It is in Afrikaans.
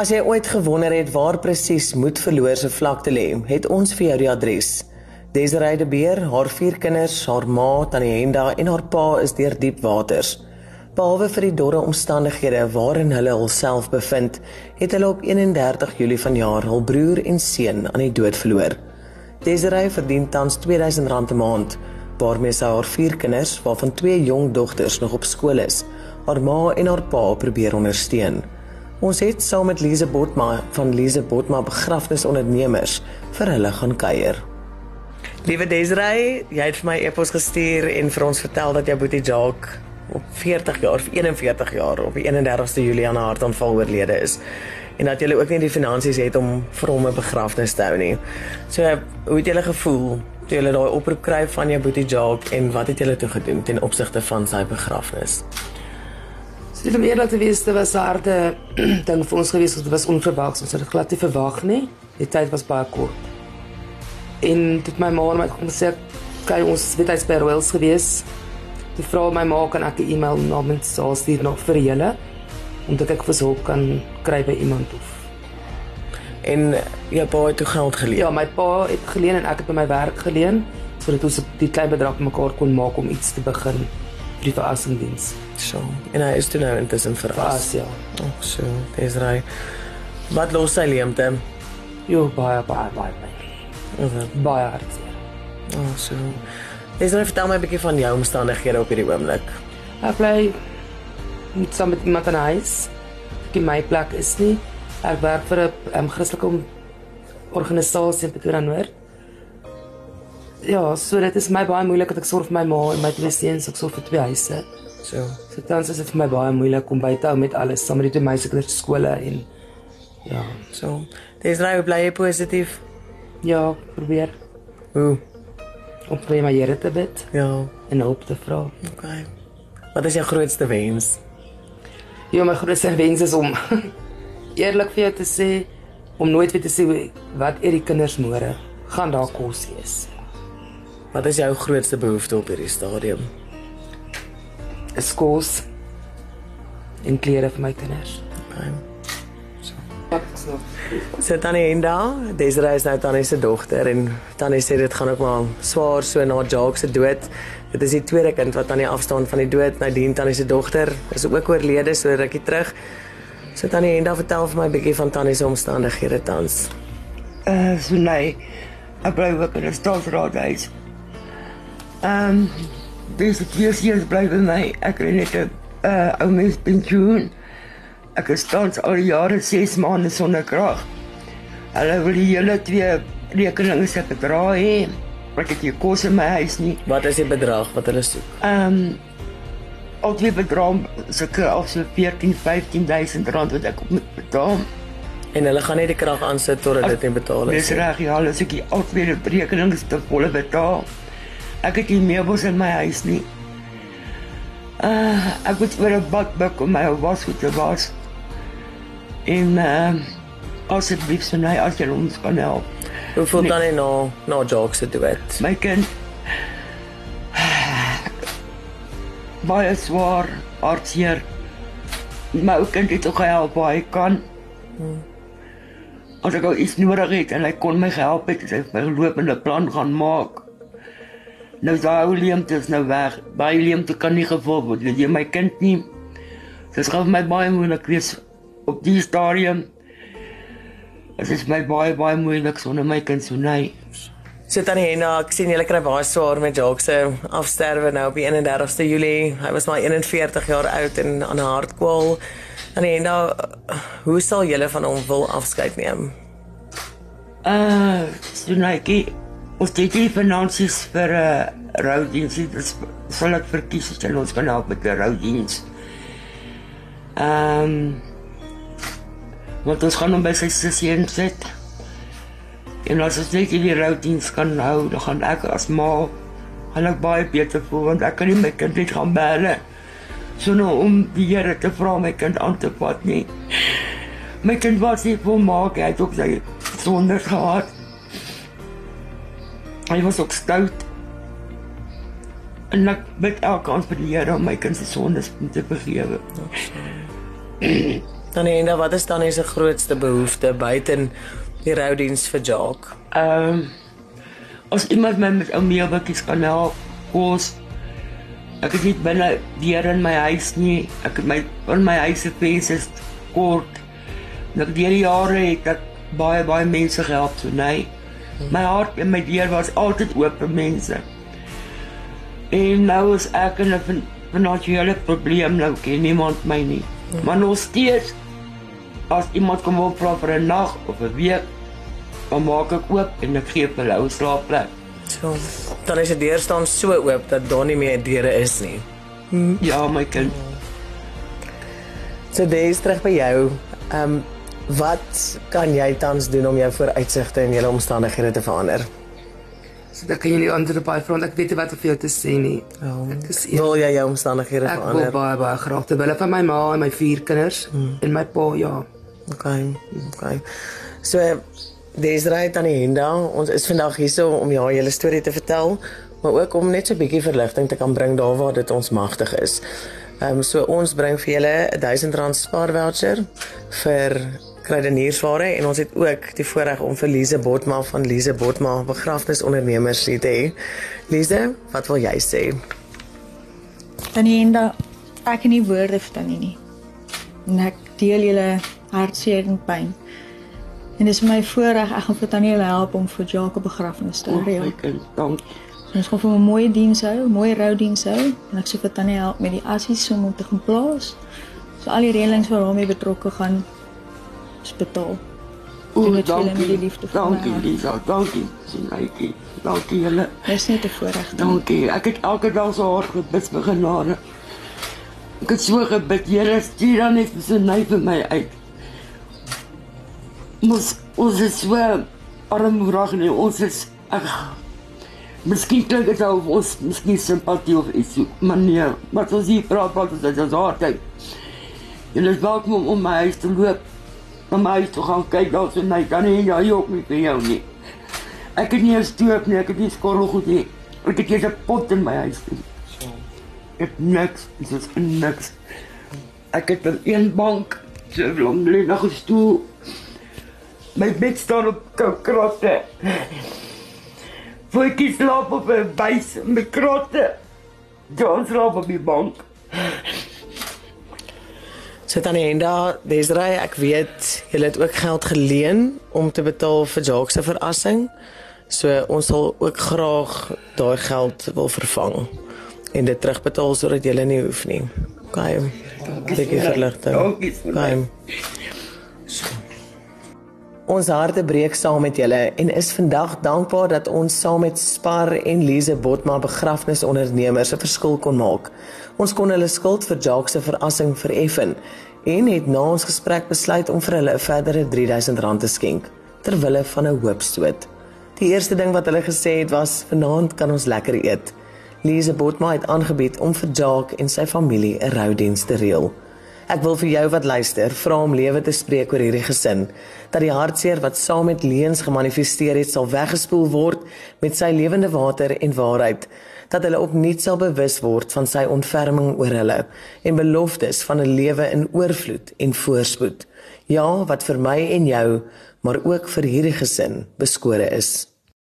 As jy ooit gewonder het waar presies Moed verloor se vlakte lê, het ons vir jou die adres. Desiree de Beer, haar vier kinders, haar ma, Tannie Henda en haar pa is deur diep waters. Behalwe vir die dorre omstandighede waarin hulle hulself bevind, het hulle op 31 Julie vanjaar hul broer en seun aan die dood verloor. Desiree verdien tans R2000 'n maand, waarmee sy haar vier kinders, waarvan twee jong dogters nog op skool is, haar ma en haar pa probeer ondersteun. Ons het saam met Lise Botma van Lise Botma begrafnisondernemers vir hulle gaan kuier. Liewe Desrey, jy het vir my e-pos gestuur en vir ons vertel dat jou boetie Jacques op 40 jaar of 41 jaar op die 31ste Julie aan 'n hartaanval oorlede is en dat jy ook nie die finansies het om vir hom 'n begrafnis te hou nie. So hoe het jy gevoel toe jy daai oproep kry van jou boetie Jacques en wat het jy toe gedoen ten opsigte van sy begrafnis? So om eerlik te wees, dit was 'n harde ding vir ons gewees, dit was onverwags, ons het dit glad nie verwag nie. Die tyd was baie kort. En dit my ma het my gesê, "Kyk, ons het baie by Wells gewees." Die vrou my ma kan ek 'n e-mail namens haar stuur nog vir julle om te kyk of ons hulp kan kry by iemand of. En jou pa het toe geld geleen. Ja, my pa het geleen en ek het by my werk geleen sodat ons die klein bedrag mekaar kon maak om iets te begin vir die verrassingsdiens. So, en hy is toe nou intussen verras. Ja. Oh, so, dis reg. Wat los sy leemte? Jo, baie baie baie baie. Okay. Baie hartseer. Oh, so. Dis nou vertel my 'n bietjie van jou omstandighede op hierdie oomblik. Ek bly met saam met iemand in huis. Ek my plek is nie. Ek werk vir 'n um, Christelike organisasie in Pretoria Noord. Ja, so dit is my baie moeilik dat ek sorg vir my ma en my twee seuns, ek sorg vir twee huise. So, so tans is dit vir my baie moeilik om by te hou met alles, saam met die twee meisiekinders skole en ja, so. Dis nou bly jy positief. Ja, probeer. Hoe? Om vir my Here te bid. Ja, en hulp te vra. Okay. Wat is jou grootste wens? Ja, my grootste wens is om eerlik vir jou te sê om nooit weer te sê wat eet die kinders môre gaan daar kos wees. Wat is jou grootste behoefte op hierdie stadium? is kos en klere vir my kinders. Okay. So. So Tannie Enda, Desiree is nou Tannie se dogter en Tannie sê dit gaan ook maar swaar so na Jacques se dood. Dit is die tweede kind wat Tannie afstaan van die dood. Nadien Tannie se dogter is ook oorlede so rukkie terug. So Tannie Enda vertel vir my 'n bietjie van Tannie se omstandighede tans. Uh so nee. Ek bly ook in 'n staatsraadhuis. Ehm um, Deze twee seuns bly by my. Ek kry net 'n uh ou mens pensioen. Ek is tans al jare 6 maande sonder krag. Hulle wil die hele twee rekeninge se bedra hê. Ek het hier kos in my huis nie. Wat is die bedrag wat hulle soek? Ehm um, al twee bedrag sulke al so 14 15000 rand wat ek moet betaal. En hulle gaan net die krag aansit totdat dit nie betaal is. Dis reg, ja, hulle sê die al twee rekeninge te volle betaal. Ek het nie bos in my huis nie. Uh, ek moet vir 'n bad bak om my wasgoed te was. En uh asseblief so net as jy ons kan help. Hoe voel nee. dan jy nou nou jokes te doen? My kind. Baie swaar, hartseer. My ou kind het ook gehelp waar hy kan. Hmm. As ek al iets nodig het en hy kon my help het, het hy my lopende plan gaan maak. Nou daai ou leemte is nou weg. Baie leemte kan nie gevul word. Jy my kind nie. Dit gaan my baie moeilik wees op die stadium. Dit is my baie baie moeilik sonder my kind so nee. Sit dan hier nou, ek sien julle kry baie swaar met Jacques se afsterwe nou op die 31ste Julie. Hy was maar 41 jaar oud en aan 'n hartkwal. Hier nou, hoe sal julle van hom wil afskeid neem? Uh, so nee, ons het nie finansies vir 'n uh, roudiens nie. Dis sal ek verkies as jy ons kan help met 'n roudiens. Ehm um, wat ons gaan hom by sy sussie insit. En as ons net die roudiens kan hou, dan gaan ek as ma gaan ek baie beter voel want ek kan nie my kind net gaan belle. So nou om die Here te vra my kind aan te vat nie. My kind was nie volmaak, hy het ook sy sonde gehad. Hy was ook stout. En ek bid elke kans vir die Here om my kind se sondes te vergewe. Dan en wat is dan is 'n grootste behoefte buiten die roudiens vir Jacques? Ehm um, as iemand my met ou meelbakkies kan help, kos. Ek het nie binne weer in my huis nie. Ek het my in my huis se venster kort. Nog deur die jare het ek baie baie mense gehelp so nee. My hart en my deur was altyd oop vir mense. En nou is ek in 'n finansiële probleem nou ken niemand my nie. Hmm. Maar nog steeds as iemand kom op vir 'n nag of 'n week, dan maak ek oop en ek gee vir hulle 'n slaapplek. So, dan is die deur staan so oop dat daar nie meer deure is nie. Ja, my kind. So dis terug by jou. Ehm um, wat kan jy tans doen om jou vooruitsigte en jou omstandighede te verander? So dan kan jy nie ander baie front ek weet nie wat om vir jou te sê nie. Oh, ek is wil jy jou omstandighede ek verander? Ek wil baie baie graag te wille van my ma en my vier kinders hmm. en my pa ja. Okay. Okay. So dis reg dan Henda, ons is vandag hier so om jou hele storie te vertel, maar ook om net so 'n bietjie verligting te kan bring daar waar dit ons magtig is. Ehm um, so ons bring vir julle 'n 1000 rand spaar voucher vir kruideniersware en ons het ook die voorreg om vir Lize Botma van Lize Botma begrafnisondernemers te hê. Lize, wat wil jy sê? Tannie, ek kan nie woorde vir tannie nie. En ek deel julle hartseer en pyn. En dis my voorreg ek gaan vir Tannie help om vir Jacques begrafnis te reël. Ek dank. Ons gaan vir 'n mooi diens hou, 'n mooi roudiens hou en ek sê vir Tannie help met die assies om hom te gaan plaas. So al die reëlings wat daarmee betrokke gaan spitaal. O, dankie. Dankie Lisa, dankie. Sinetjie. Dankie julle. Dis net 'n voorreg. Dankie. Ek het elke dag so hard gebid vir genade. Ek het so gebid, Here, stuur dan net so net vir my uit ons ons is so armoedig en ons is ag Miskien klink dit of ons miskien simpatie of iets, maar nee, maar ons hier praat ons dit hart uit. En dit dalk om om my huis te loop. Om my huis te gaan kyk, daar so net dan nie ja, ook nie vir jou nie. Ek het nie 'n stoep nie, ek het nie skorrel goed nie. Ek het net 'n pot in my huis. So. Ek niks, dit is niks. Ek het 'n een bank, so lank lê nog 'n stoel. My bed staan op kratte. Voetjie slaap op 'n bys met kratte. John slaap op die bank. Sit aan die einde, Desrey, ek weet jy het ook geld geleen om te betaal vir Jacques se verrassing. So ons sal ook graag daai geld wil vervang en dit terugbetaal sodat jy nie hoef nie. OK. Dankie vir die verligting. Dankie. Okay. Ons harte breek saam met julle en is vandag dankbaar dat ons saam met Spar en Lize Botma begrafnisondernemers 'n verskil kon maak. Ons kon hulle skuld vir Jacques se verrassing vereffen en het na ons gesprek besluit om vir hulle 'n verdere R3000 te skenk ter wille van 'n hoopstoot. Die eerste ding wat hulle gesê het was: "Vanaand kan ons lekker eet." Lize Botma het aangebied om vir Jacques en sy familie 'n roudiens te reël. Ek wil vir jou wat luister, vra om lewe te spreek oor hierdie gesin, dat die hartseer wat saam met leuns gemanifesteer het sal weggespoel word met sy lewende water en waarheid, dat hulle opnuut sal bewus word van sy ontferming oor hulle en beloftes van 'n lewe in oorvloed en voorspoed. Ja, wat vir my en jou, maar ook vir hierdie gesin beskore is.